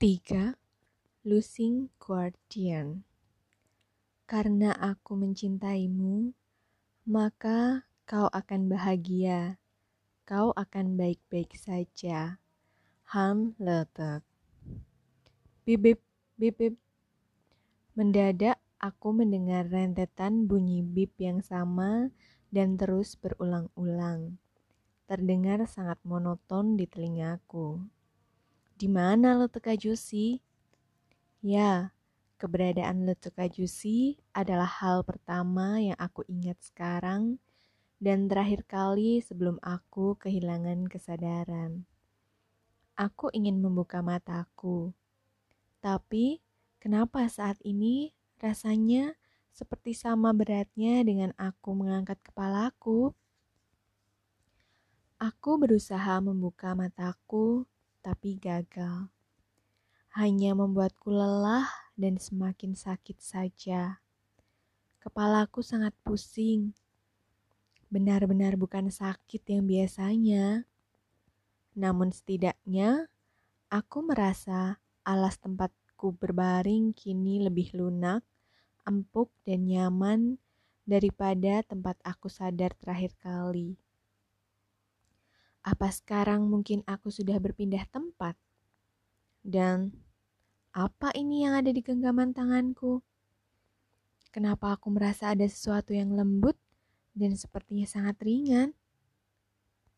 3. Losing Guardian Karena aku mencintaimu, maka kau akan bahagia. Kau akan baik-baik saja. Han Letek Bibip, bibip. Mendadak aku mendengar rentetan bunyi bip yang sama dan terus berulang-ulang. Terdengar sangat monoton di telingaku. Di mana Letuka Juicy? Ya, keberadaan Letuka Juicy adalah hal pertama yang aku ingat sekarang dan terakhir kali sebelum aku kehilangan kesadaran. Aku ingin membuka mataku, tapi kenapa saat ini rasanya seperti sama beratnya dengan aku mengangkat kepalaku? Aku berusaha membuka mataku, tapi gagal. Hanya membuatku lelah dan semakin sakit saja. Kepalaku sangat pusing. Benar-benar bukan sakit yang biasanya. Namun setidaknya aku merasa alas tempatku berbaring kini lebih lunak, empuk dan nyaman daripada tempat aku sadar terakhir kali. Apa sekarang mungkin aku sudah berpindah tempat? Dan apa ini yang ada di genggaman tanganku? Kenapa aku merasa ada sesuatu yang lembut dan sepertinya sangat ringan?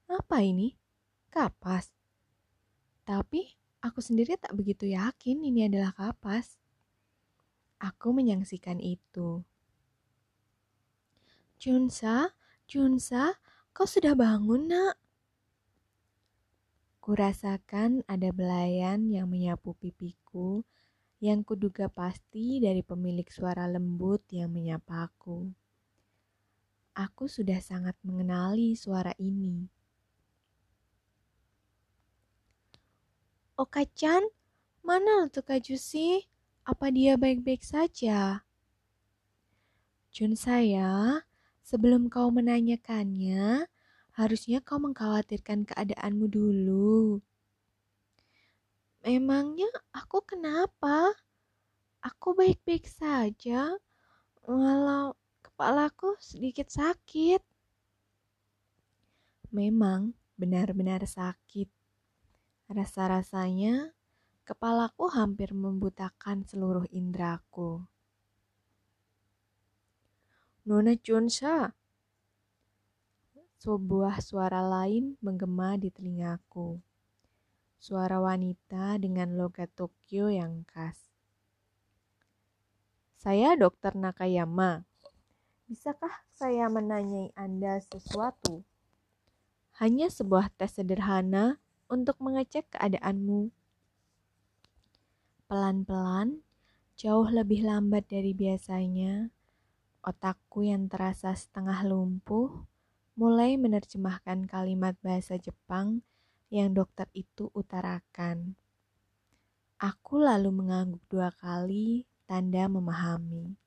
Apa ini? Kapas. Tapi aku sendiri tak begitu yakin ini adalah kapas. Aku menyaksikan itu. Junsa, Junsa, kau sudah bangun nak? Kurasakan ada belayan yang menyapu pipiku yang kuduga pasti dari pemilik suara lembut yang menyapaku. Aku sudah sangat mengenali suara ini. Oka-chan, mana letuk Jusi? Apa dia baik-baik saja? Jun saya, sebelum kau menanyakannya, Harusnya kau mengkhawatirkan keadaanmu dulu. Memangnya aku kenapa? Aku baik-baik saja, walau kepalaku sedikit sakit. Memang benar-benar sakit. Rasa-rasanya kepalaku hampir membutakan seluruh indraku. Nona Chunsa, sebuah suara lain menggema di telingaku. Suara wanita dengan logat Tokyo yang khas. Saya Dokter Nakayama. Bisakah saya menanyai Anda sesuatu? Hanya sebuah tes sederhana untuk mengecek keadaanmu. Pelan-pelan, jauh lebih lambat dari biasanya, otakku yang terasa setengah lumpuh mulai menerjemahkan kalimat bahasa Jepang yang dokter itu utarakan. Aku lalu mengangguk dua kali, tanda memahami.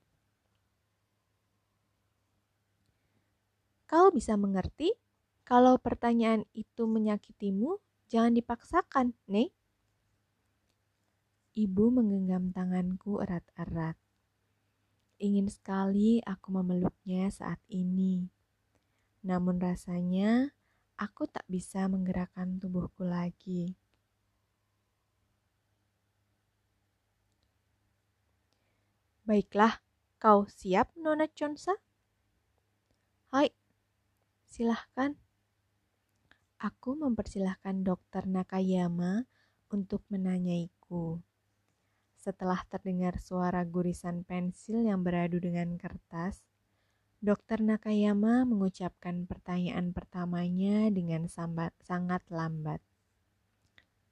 Kau bisa mengerti kalau pertanyaan itu menyakitimu, jangan dipaksakan, Nek. Ibu menggenggam tanganku erat-erat. Ingin sekali aku memeluknya saat ini. Namun rasanya aku tak bisa menggerakkan tubuhku lagi. Baiklah, kau siap, Nona Chonsa? Hai, silahkan. Aku mempersilahkan dokter Nakayama untuk menanyaiku. Setelah terdengar suara gurisan pensil yang beradu dengan kertas, Dokter Nakayama mengucapkan pertanyaan pertamanya dengan sambat, sangat lambat.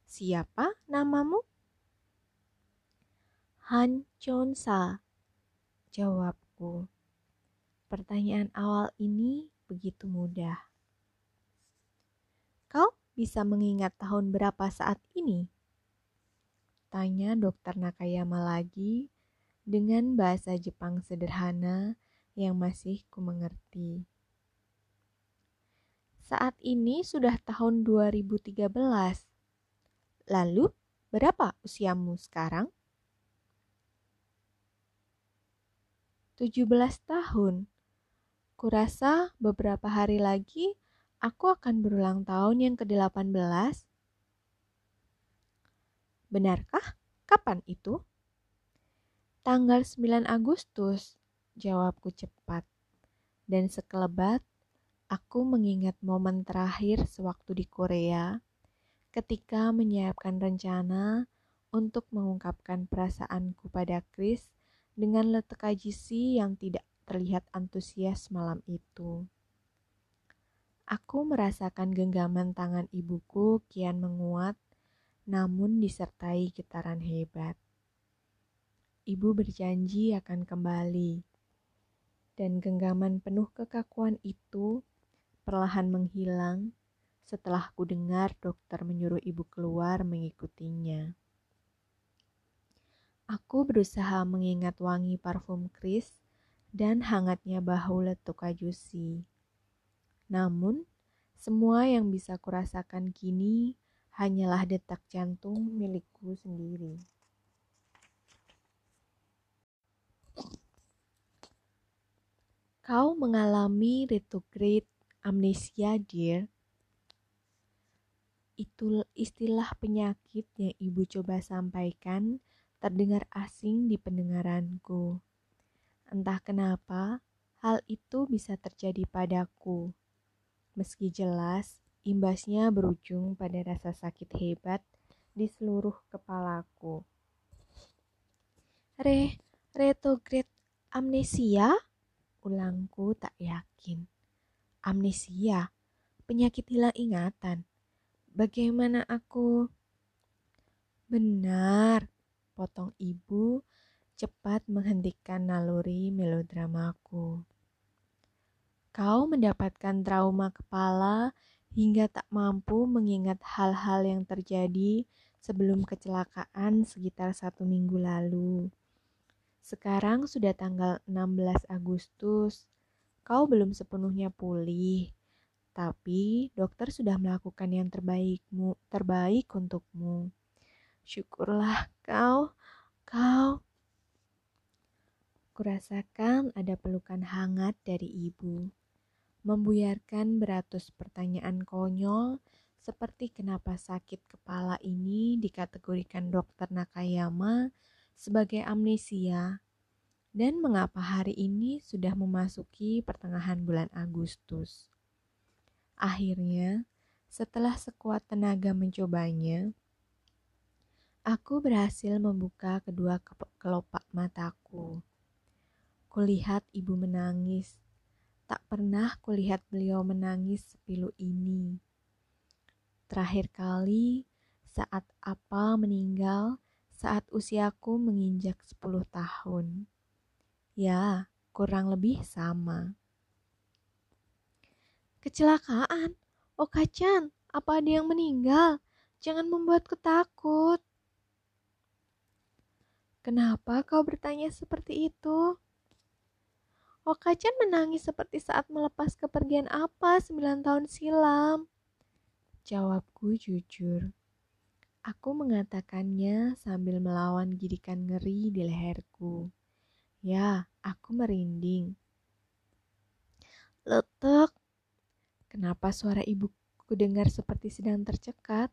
Siapa namamu? Han Chonsa, jawabku. Pertanyaan awal ini begitu mudah. Kau bisa mengingat tahun berapa saat ini? Tanya dokter Nakayama lagi dengan bahasa Jepang sederhana yang masih ku mengerti. Saat ini sudah tahun 2013. Lalu, berapa usiamu sekarang? 17 tahun. Kurasa beberapa hari lagi aku akan berulang tahun yang ke-18. Benarkah? Kapan itu? Tanggal 9 Agustus, jawabku cepat. Dan sekelebat, aku mengingat momen terakhir sewaktu di Korea ketika menyiapkan rencana untuk mengungkapkan perasaanku pada Chris dengan letek ajisi yang tidak terlihat antusias malam itu. Aku merasakan genggaman tangan ibuku kian menguat, namun disertai getaran hebat. Ibu berjanji akan kembali, dan genggaman penuh kekakuan itu perlahan menghilang setelah ku dengar dokter menyuruh ibu keluar mengikutinya. Aku berusaha mengingat wangi parfum Chris dan hangatnya bahu letuk Ajusi. Namun, semua yang bisa kurasakan kini hanyalah detak jantung milikku sendiri. Kau mengalami retrograde amnesia, dear. Itu istilah penyakit yang ibu coba sampaikan terdengar asing di pendengaranku. Entah kenapa, hal itu bisa terjadi padaku meski jelas imbasnya berujung pada rasa sakit hebat di seluruh kepalaku. Re, retrograde amnesia? Ulangku tak yakin. Amnesia, penyakit hilang ingatan. Bagaimana aku? Benar, potong ibu cepat menghentikan naluri melodramaku. Kau mendapatkan trauma kepala hingga tak mampu mengingat hal-hal yang terjadi sebelum kecelakaan sekitar satu minggu lalu. Sekarang sudah tanggal 16 Agustus. Kau belum sepenuhnya pulih, tapi dokter sudah melakukan yang terbaikmu, terbaik untukmu. Syukurlah kau, kau. Kurasakan ada pelukan hangat dari ibu membuyarkan beratus pertanyaan konyol seperti kenapa sakit kepala ini dikategorikan dokter Nakayama sebagai amnesia dan mengapa hari ini sudah memasuki pertengahan bulan Agustus. Akhirnya, setelah sekuat tenaga mencobanya, aku berhasil membuka kedua kelopak mataku. Kulihat ibu menangis Tak pernah kulihat beliau menangis sepilu ini. Terakhir kali saat apa meninggal saat usiaku menginjak 10 tahun. Ya, kurang lebih sama. Kecelakaan? Oh kacan, apa ada yang meninggal? Jangan membuatku takut. Kenapa kau bertanya seperti itu? Okacan menangis seperti saat melepas kepergian apa sembilan tahun silam. Jawabku jujur. Aku mengatakannya sambil melawan gidikan ngeri di leherku. Ya, aku merinding. Letek. Kenapa suara ibuku dengar seperti sedang tercekat?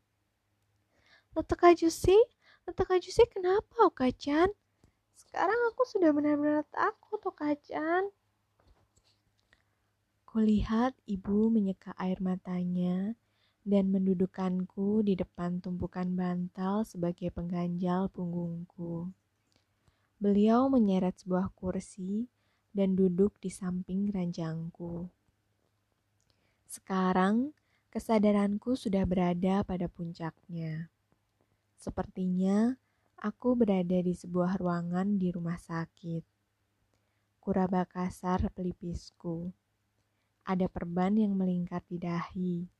Letek aja sih, letek aja sih kenapa Okacan? Sekarang aku sudah benar-benar takut Okacan. Kulihat ibu menyeka air matanya dan mendudukkanku di depan tumpukan bantal sebagai pengganjal punggungku. Beliau menyeret sebuah kursi dan duduk di samping ranjangku. Sekarang, kesadaranku sudah berada pada puncaknya. Sepertinya aku berada di sebuah ruangan di rumah sakit. Kuraba kasar pelipisku ada perban yang melingkar di dahi.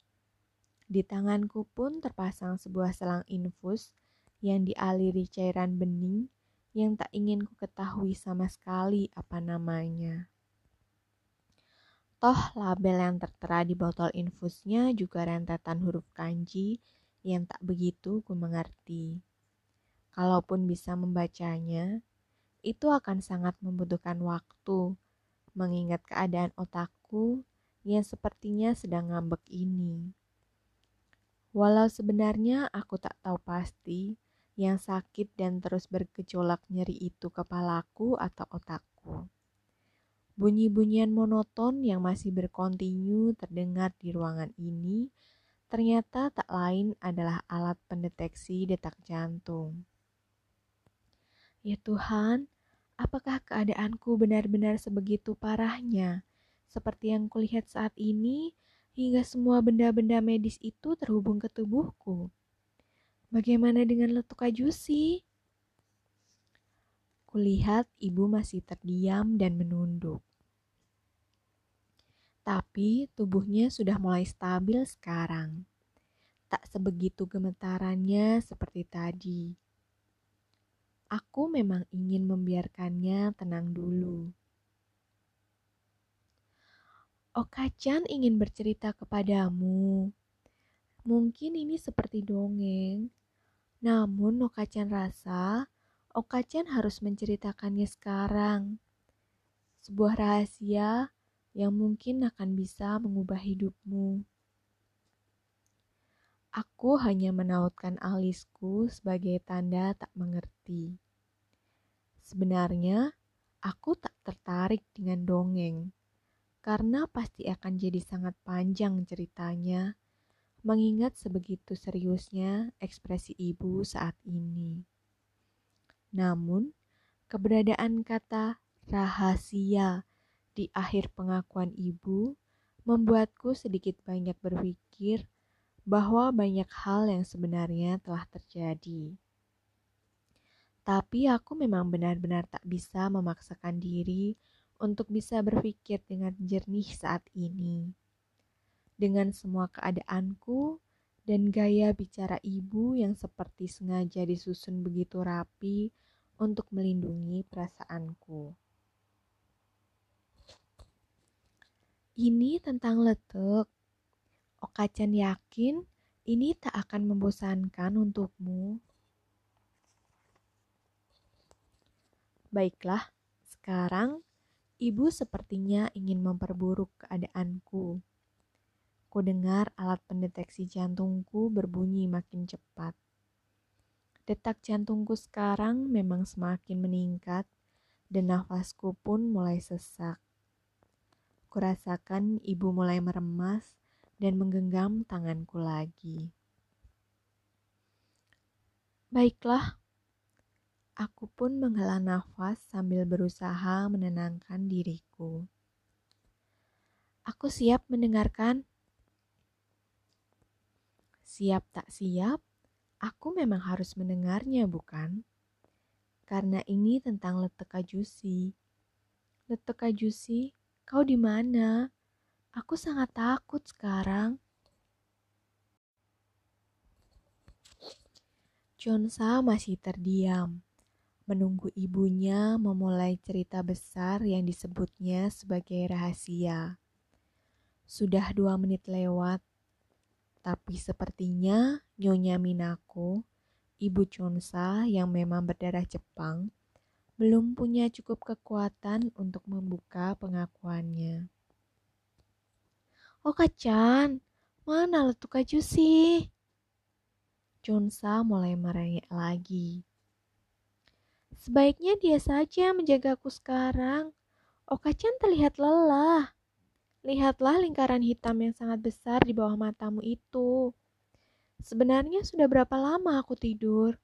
Di tanganku pun terpasang sebuah selang infus yang dialiri cairan bening yang tak ingin ku ketahui sama sekali apa namanya. Toh label yang tertera di botol infusnya juga rentetan huruf kanji yang tak begitu ku mengerti. Kalaupun bisa membacanya, itu akan sangat membutuhkan waktu, mengingat keadaan otakku yang sepertinya sedang ngambek ini. Walau sebenarnya aku tak tahu pasti yang sakit dan terus bergejolak nyeri itu kepalaku atau otakku. Bunyi-bunyian monoton yang masih berkontinu terdengar di ruangan ini ternyata tak lain adalah alat pendeteksi detak jantung. Ya Tuhan, apakah keadaanku benar-benar sebegitu parahnya, seperti yang kulihat saat ini, hingga semua benda-benda medis itu terhubung ke tubuhku? Bagaimana dengan letuk Ajusi? Kulihat ibu masih terdiam dan menunduk. Tapi tubuhnya sudah mulai stabil sekarang. Tak sebegitu gemetarannya seperti tadi. Aku memang ingin membiarkannya tenang dulu. Okacan ingin bercerita kepadamu. Mungkin ini seperti dongeng, namun Okacan rasa Okacan harus menceritakannya sekarang. Sebuah rahasia yang mungkin akan bisa mengubah hidupmu. Aku hanya menautkan alisku sebagai tanda tak mengerti. Sebenarnya, aku tak tertarik dengan dongeng, karena pasti akan jadi sangat panjang ceritanya mengingat sebegitu seriusnya ekspresi ibu saat ini. Namun, keberadaan kata rahasia di akhir pengakuan ibu membuatku sedikit banyak berpikir bahwa banyak hal yang sebenarnya telah terjadi. Tapi aku memang benar-benar tak bisa memaksakan diri untuk bisa berpikir dengan jernih saat ini dengan semua keadaanku dan gaya bicara ibu yang seperti sengaja disusun begitu rapi untuk melindungi perasaanku. Ini tentang letuk. Okacan yakin ini tak akan membosankan untukmu. Baiklah, sekarang ibu sepertinya ingin memperburuk keadaanku. Ku dengar alat pendeteksi jantungku berbunyi makin cepat. Detak jantungku sekarang memang semakin meningkat dan nafasku pun mulai sesak. Kurasakan ibu mulai meremas dan menggenggam tanganku lagi. Baiklah, aku pun menghela nafas sambil berusaha menenangkan diriku. Aku siap mendengarkan Siap tak siap, aku memang harus mendengarnya, bukan? Karena ini tentang letek Jusi. Letek Jusi, kau di mana? Aku sangat takut sekarang. Jonsa masih terdiam, menunggu ibunya memulai cerita besar yang disebutnya sebagai rahasia. Sudah dua menit lewat, tapi sepertinya Nyonya Minako, ibu Chonsa yang memang berdarah Jepang, belum punya cukup kekuatan untuk membuka pengakuannya. Oh kacan, mana letuk kaju sih? Chonsa mulai merengek lagi. Sebaiknya dia saja menjagaku sekarang. Okacan terlihat lelah. Lihatlah lingkaran hitam yang sangat besar di bawah matamu itu. Sebenarnya sudah berapa lama aku tidur?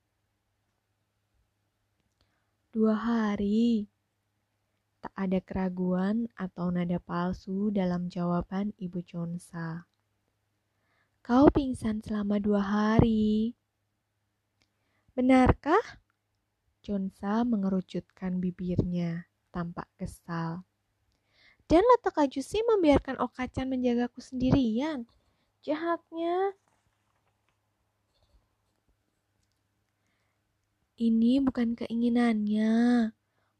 Dua hari. Tak ada keraguan atau nada palsu dalam jawaban Ibu Chonsa. Kau pingsan selama dua hari. Benarkah? Chonsa mengerucutkan bibirnya, tampak kesal. Dan letak Ajusi membiarkan Okacan menjagaku sendirian. Jahatnya. Ini bukan keinginannya.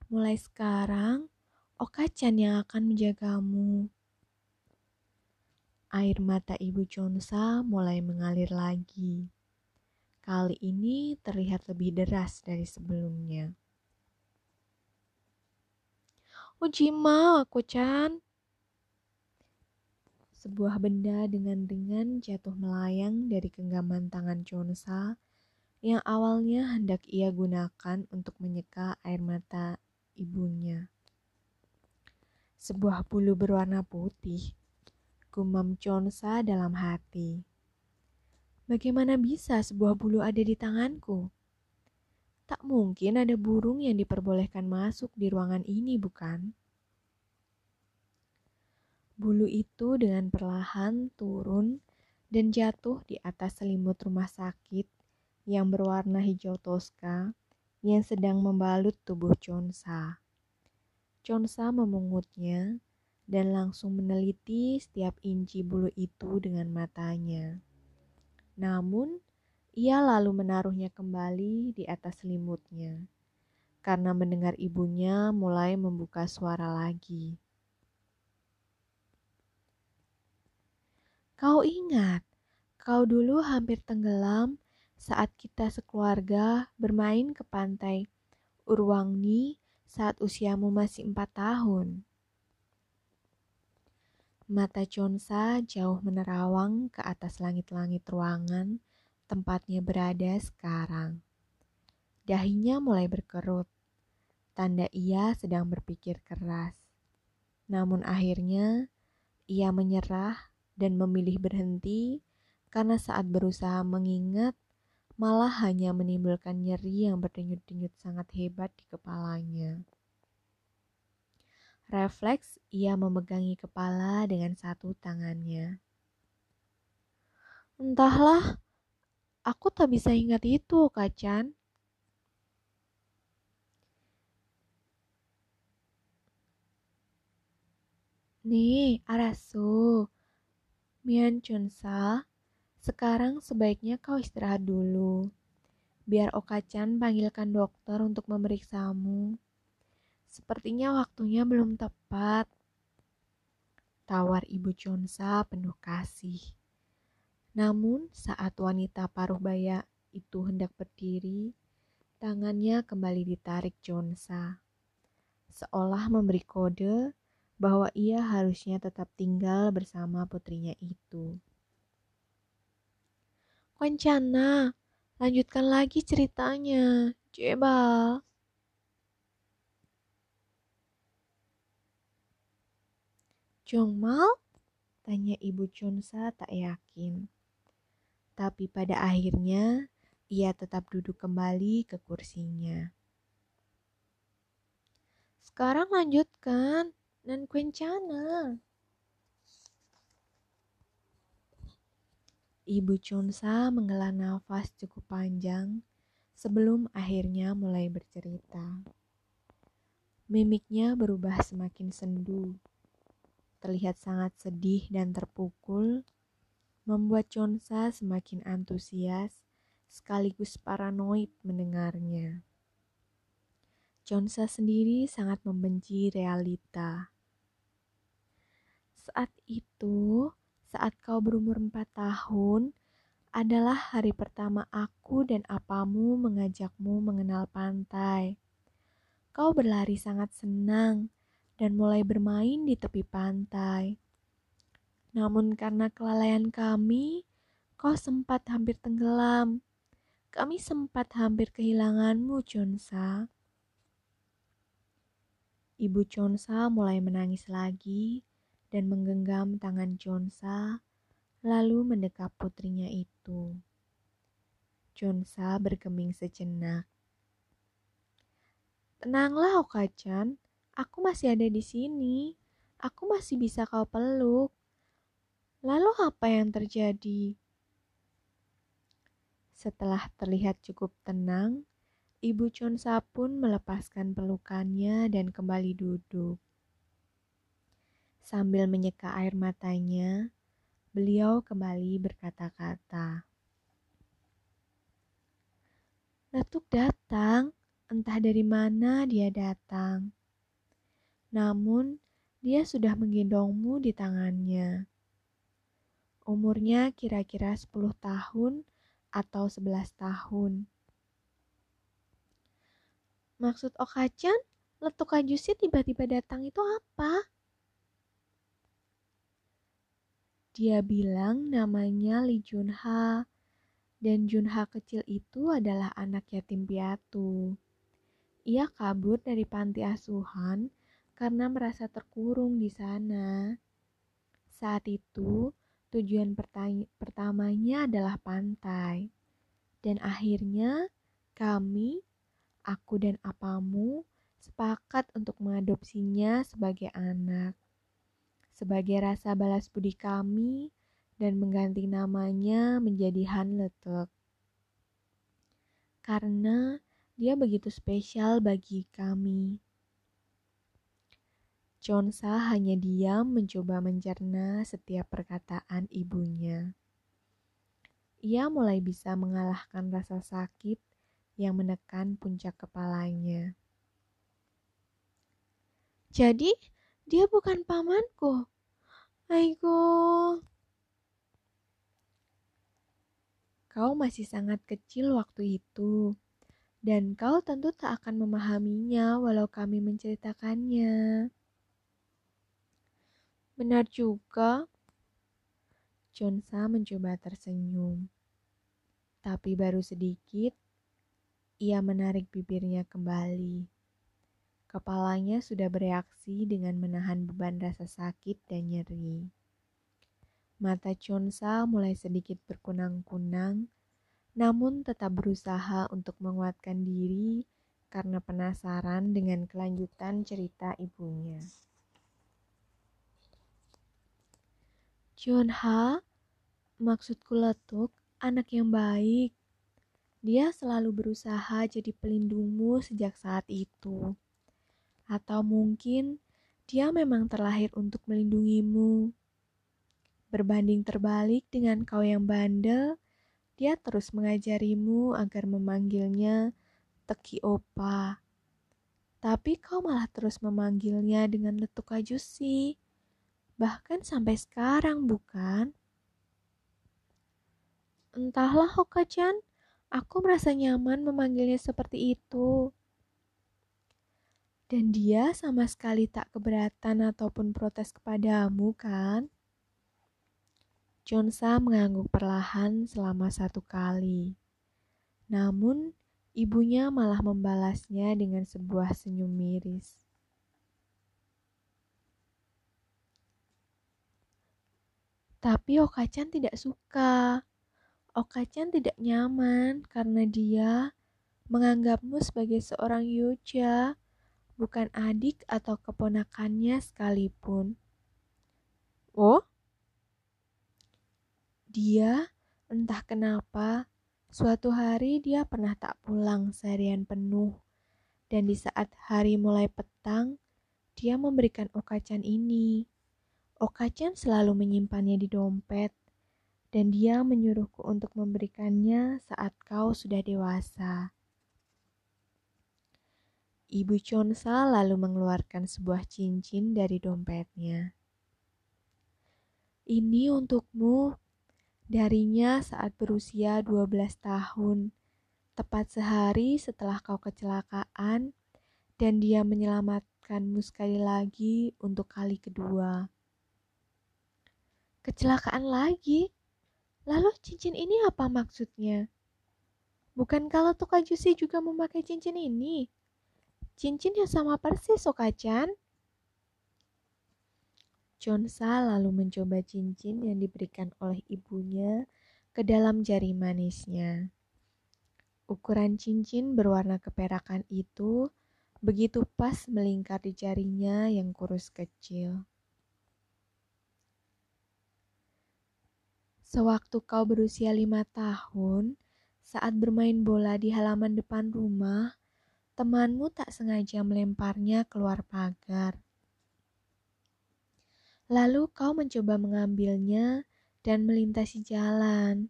Mulai sekarang, Okacan yang akan menjagamu. Air mata Ibu Chonsa mulai mengalir lagi. Kali ini terlihat lebih deras dari sebelumnya. Ujima, aku Chan. Sebuah benda dengan ringan jatuh melayang dari genggaman tangan Chonsa yang awalnya hendak ia gunakan untuk menyeka air mata ibunya. Sebuah bulu berwarna putih, gumam Chonsa dalam hati. Bagaimana bisa sebuah bulu ada di tanganku? Tak mungkin ada burung yang diperbolehkan masuk di ruangan ini, bukan? Bulu itu dengan perlahan turun dan jatuh di atas selimut rumah sakit yang berwarna hijau toska yang sedang membalut tubuh Chonsa. Chonsa memungutnya dan langsung meneliti setiap inci bulu itu dengan matanya. Namun, ia lalu menaruhnya kembali di atas selimutnya karena mendengar ibunya mulai membuka suara lagi. Kau ingat, kau dulu hampir tenggelam saat kita sekeluarga bermain ke pantai Urwangni saat usiamu masih empat tahun. Mata Chonsa jauh menerawang ke atas langit-langit ruangan tempatnya berada sekarang. Dahinya mulai berkerut, tanda ia sedang berpikir keras. Namun akhirnya ia menyerah dan memilih berhenti karena saat berusaha mengingat malah hanya menimbulkan nyeri yang berdenyut-denyut sangat hebat di kepalanya. Refleks, ia memegangi kepala dengan satu tangannya. Entahlah, aku tak bisa ingat itu, Kacan. Nih, Arasu, Mian Chunsa, sekarang sebaiknya kau istirahat dulu. Biar Okacan panggilkan dokter untuk memeriksamu. Sepertinya waktunya belum tepat. Tawar Ibu Chonsa penuh kasih. Namun saat wanita paruh baya itu hendak berdiri, tangannya kembali ditarik Chonsa. Seolah memberi kode bahwa ia harusnya tetap tinggal bersama putrinya itu. Kencana, lanjutkan lagi ceritanya. Coba. Jongmal? Tanya Ibu Chunsa tak yakin. Tapi pada akhirnya ia tetap duduk kembali ke kursinya. Sekarang lanjutkan dan kencana. Ibu Chunsa menghela nafas cukup panjang sebelum akhirnya mulai bercerita. Mimiknya berubah semakin sendu terlihat sangat sedih dan terpukul, membuat Chonsa semakin antusias sekaligus paranoid mendengarnya. Chonsa sendiri sangat membenci realita. Saat itu, saat kau berumur empat tahun, adalah hari pertama aku dan apamu mengajakmu mengenal pantai. Kau berlari sangat senang dan mulai bermain di tepi pantai. Namun karena kelalaian kami, kau sempat hampir tenggelam. Kami sempat hampir kehilanganmu, Chonsa. Ibu Chonsa mulai menangis lagi dan menggenggam tangan Chonsa, lalu mendekap putrinya itu. Chonsa bergeming sejenak. Tenanglah, Okachan. Aku masih ada di sini. Aku masih bisa kau peluk. Lalu apa yang terjadi? Setelah terlihat cukup tenang, Ibu Chonsa pun melepaskan pelukannya dan kembali duduk. Sambil menyeka air matanya, beliau kembali berkata-kata. Letuk datang, entah dari mana dia datang namun dia sudah menggendongmu di tangannya. Umurnya kira-kira 10 tahun atau 11 tahun. Maksud Okacan, letuk Ajusi tiba-tiba datang itu apa? Dia bilang namanya Lee Junha, dan Junha kecil itu adalah anak yatim piatu. Ia kabur dari panti asuhan karena merasa terkurung di sana. Saat itu, tujuan pertamanya adalah pantai. Dan akhirnya, kami, aku dan apamu, sepakat untuk mengadopsinya sebagai anak sebagai rasa balas budi kami dan mengganti namanya menjadi Han Letek. Karena dia begitu spesial bagi kami. Chonsa hanya diam mencoba mencerna setiap perkataan ibunya. Ia mulai bisa mengalahkan rasa sakit yang menekan puncak kepalanya. Jadi, dia bukan pamanku. Aigo. Kau masih sangat kecil waktu itu, dan kau tentu tak akan memahaminya walau kami menceritakannya. Benar juga. Chonsa mencoba tersenyum. Tapi baru sedikit, ia menarik bibirnya kembali. Kepalanya sudah bereaksi dengan menahan beban rasa sakit dan nyeri. Mata Chonsa mulai sedikit berkunang-kunang, namun tetap berusaha untuk menguatkan diri karena penasaran dengan kelanjutan cerita ibunya. Chonha, maksudku letuk, anak yang baik. Dia selalu berusaha jadi pelindungmu sejak saat itu. Atau mungkin dia memang terlahir untuk melindungimu. Berbanding terbalik dengan kau yang bandel, dia terus mengajarimu agar memanggilnya Teki Opa. Tapi kau malah terus memanggilnya dengan letuk ajusi. Bahkan sampai sekarang, bukan? Entahlah, Hoka-chan. Aku merasa nyaman memanggilnya seperti itu. Dan dia sama sekali tak keberatan ataupun protes kepadamu, kan? Chonsa mengangguk perlahan selama satu kali. Namun, ibunya malah membalasnya dengan sebuah senyum miris. Tapi Okacan tidak suka. Okacan tidak nyaman karena dia menganggapmu sebagai seorang yuja bukan adik atau keponakannya sekalipun. Oh, dia entah kenapa suatu hari dia pernah tak pulang seharian penuh, dan di saat hari mulai petang, dia memberikan okacan ini. Okacan selalu menyimpannya di dompet, dan dia menyuruhku untuk memberikannya saat kau sudah dewasa. Ibu Chonsa lalu mengeluarkan sebuah cincin dari dompetnya. Ini untukmu. Darinya saat berusia 12 tahun, tepat sehari setelah kau kecelakaan, dan dia menyelamatkanmu sekali lagi untuk kali kedua. Kecelakaan lagi? Lalu cincin ini apa maksudnya? Bukan kalau Tokajusi juga memakai cincin ini? Cincin yang sama persis, Sokacan. Chonsa lalu mencoba cincin yang diberikan oleh ibunya ke dalam jari manisnya. Ukuran cincin berwarna keperakan itu begitu pas melingkar di jarinya yang kurus kecil. Sewaktu kau berusia lima tahun, saat bermain bola di halaman depan rumah, temanmu tak sengaja melemparnya keluar pagar. Lalu kau mencoba mengambilnya dan melintasi jalan.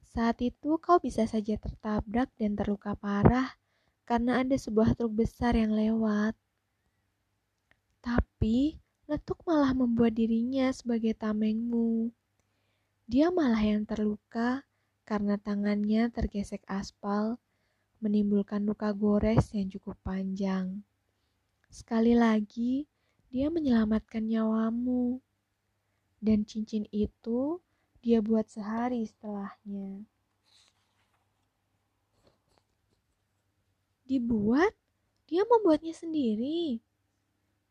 Saat itu kau bisa saja tertabrak dan terluka parah karena ada sebuah truk besar yang lewat. Tapi letuk malah membuat dirinya sebagai tamengmu. Dia malah yang terluka karena tangannya tergesek aspal, menimbulkan luka gores yang cukup panjang. Sekali lagi, dia menyelamatkan nyawamu, dan cincin itu dia buat sehari setelahnya. Dibuat? Dia membuatnya sendiri.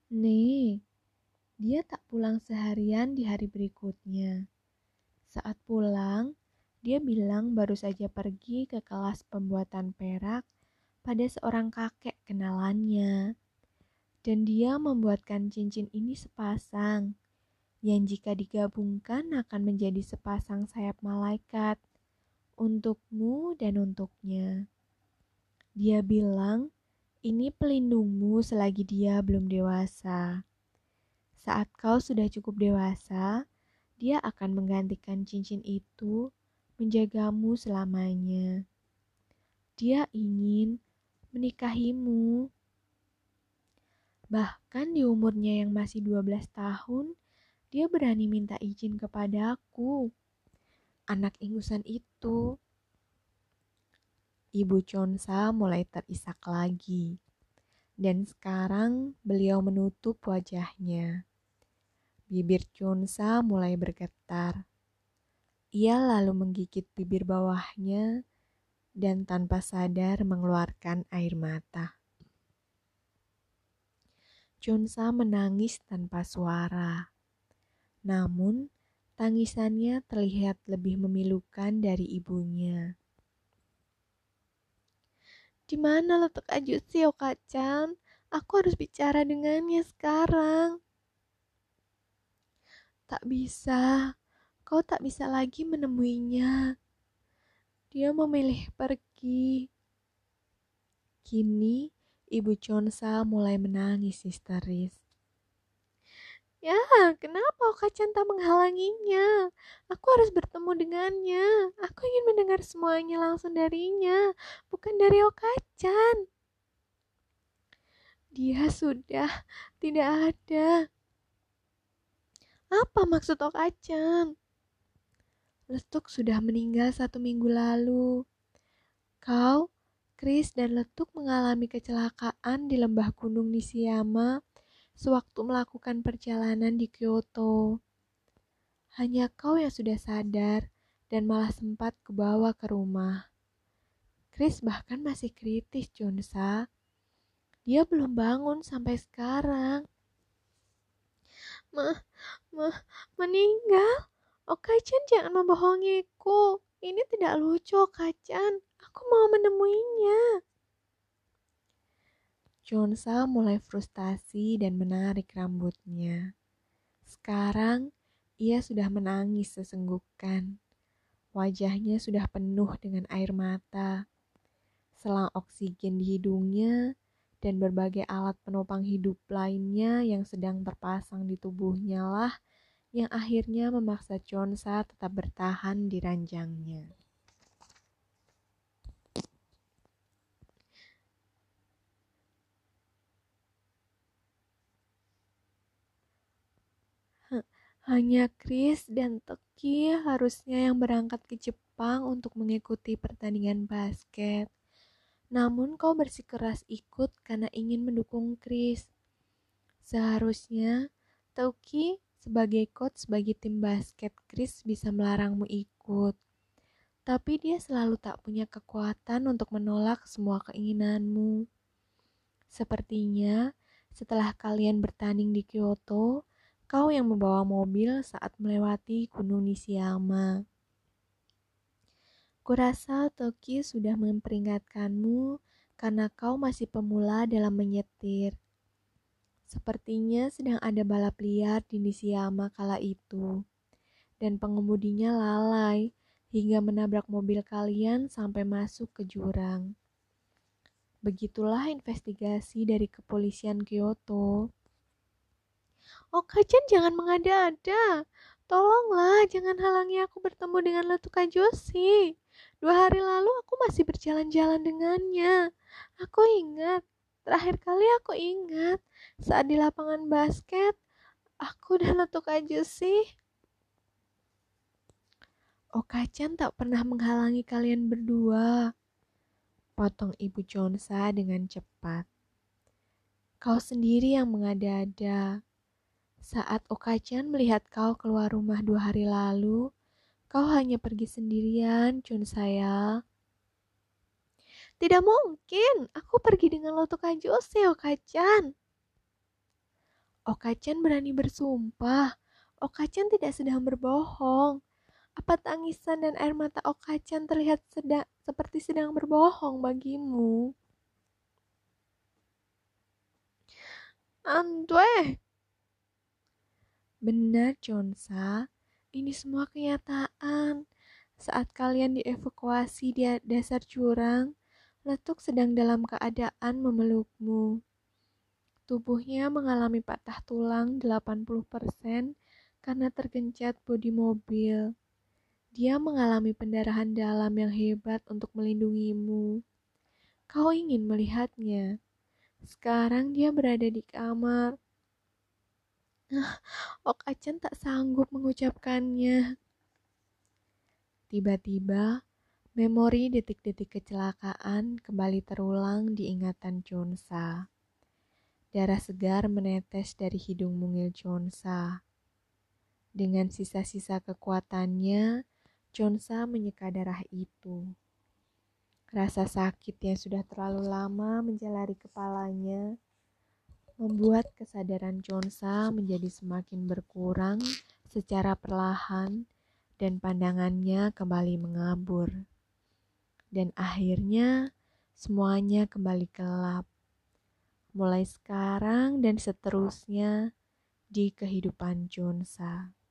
Nih, dia tak pulang seharian di hari berikutnya. Saat pulang, dia bilang baru saja pergi ke kelas pembuatan perak pada seorang kakek kenalannya. Dan dia membuatkan cincin ini sepasang, yang jika digabungkan akan menjadi sepasang sayap malaikat untukmu dan untuknya. Dia bilang, ini pelindungmu selagi dia belum dewasa. Saat kau sudah cukup dewasa, dia akan menggantikan cincin itu menjagamu selamanya. Dia ingin menikahimu. Bahkan di umurnya yang masih 12 tahun, dia berani minta izin kepadaku. Anak ingusan itu. Ibu Chonsa mulai terisak lagi. Dan sekarang beliau menutup wajahnya. Bibir Chonsa mulai bergetar. Ia lalu menggigit bibir bawahnya dan tanpa sadar mengeluarkan air mata. Chunsa menangis tanpa suara. Namun, tangisannya terlihat lebih memilukan dari ibunya. Di mana letak Ajusi, Okacan? Aku harus bicara dengannya sekarang. Tak bisa, Kau tak bisa lagi menemuinya. Dia memilih pergi. Kini, Ibu Chonsa mulai menangis histeris. Ya, kenapa Okacan tak menghalanginya? Aku harus bertemu dengannya. Aku ingin mendengar semuanya langsung darinya, bukan dari Okacan. Dia sudah tidak ada. Apa maksud Okacan? Letuk sudah meninggal satu minggu lalu. Kau, Chris, dan Letuk mengalami kecelakaan di lembah gunung Nishiyama sewaktu melakukan perjalanan di Kyoto. Hanya kau yang sudah sadar dan malah sempat kebawa ke rumah. Chris bahkan masih kritis, Jonsa. Dia belum bangun sampai sekarang. Mah, meninggal? Oh, jangan membohongiku. Ini tidak lucu, Okai-chan. Aku mau menemuinya. Chonsa mulai frustasi dan menarik rambutnya. Sekarang ia sudah menangis sesenggukan. Wajahnya sudah penuh dengan air mata. Selang oksigen di hidungnya dan berbagai alat penopang hidup lainnya yang sedang terpasang di tubuhnya lah yang akhirnya memaksa Chonsa tetap bertahan di ranjangnya. Hanya Chris dan Teki harusnya yang berangkat ke Jepang untuk mengikuti pertandingan basket. Namun kau bersikeras ikut karena ingin mendukung Chris. Seharusnya Toki sebagai coach bagi tim basket, Chris bisa melarangmu ikut. Tapi dia selalu tak punya kekuatan untuk menolak semua keinginanmu. Sepertinya setelah kalian bertanding di Kyoto, kau yang membawa mobil saat melewati Gunung Nishiyama. Kurasa Toki sudah memperingatkanmu karena kau masih pemula dalam menyetir. Sepertinya sedang ada balap liar di Nishiyama kala itu, dan pengemudinya lalai hingga menabrak mobil kalian sampai masuk ke jurang. Begitulah investigasi dari kepolisian Kyoto. Oh, kajian jangan mengada-ada. Tolonglah, jangan halangi aku bertemu dengan Letuka Joshi. Dua hari lalu aku masih berjalan-jalan dengannya. Aku ingat Terakhir kali aku ingat saat di lapangan basket, aku dan letuk aja sih. Okacan tak pernah menghalangi kalian berdua. Potong Ibu Chonsa dengan cepat. Kau sendiri yang mengada-ada. Saat Okacan melihat kau keluar rumah dua hari lalu, kau hanya pergi sendirian, Chun saya. Tidak mungkin, aku pergi dengan Lotuka Jose, Okacan. Okacan berani bersumpah. Okacan tidak sedang berbohong. Apa tangisan dan air mata Okacan terlihat sedang, seperti sedang berbohong bagimu? Andwe. Benar, Chonsa. Ini semua kenyataan. Saat kalian dievakuasi di dasar jurang, Letuk sedang dalam keadaan memelukmu. Tubuhnya mengalami patah tulang 80% karena tergencet bodi mobil. Dia mengalami pendarahan dalam yang hebat untuk melindungimu. Kau ingin melihatnya. Sekarang dia berada di kamar. Ok Achen tak sanggup mengucapkannya. Tiba-tiba, memori detik-detik kecelakaan kembali terulang di ingatan Chonsa. Darah segar menetes dari hidung mungil Chonsa. Dengan sisa-sisa kekuatannya, Chonsa menyeka darah itu. Rasa sakit yang sudah terlalu lama menjalari kepalanya membuat kesadaran Chonsa menjadi semakin berkurang secara perlahan dan pandangannya kembali mengabur. Dan akhirnya semuanya kembali gelap. Mulai sekarang dan seterusnya di kehidupan Chonsa.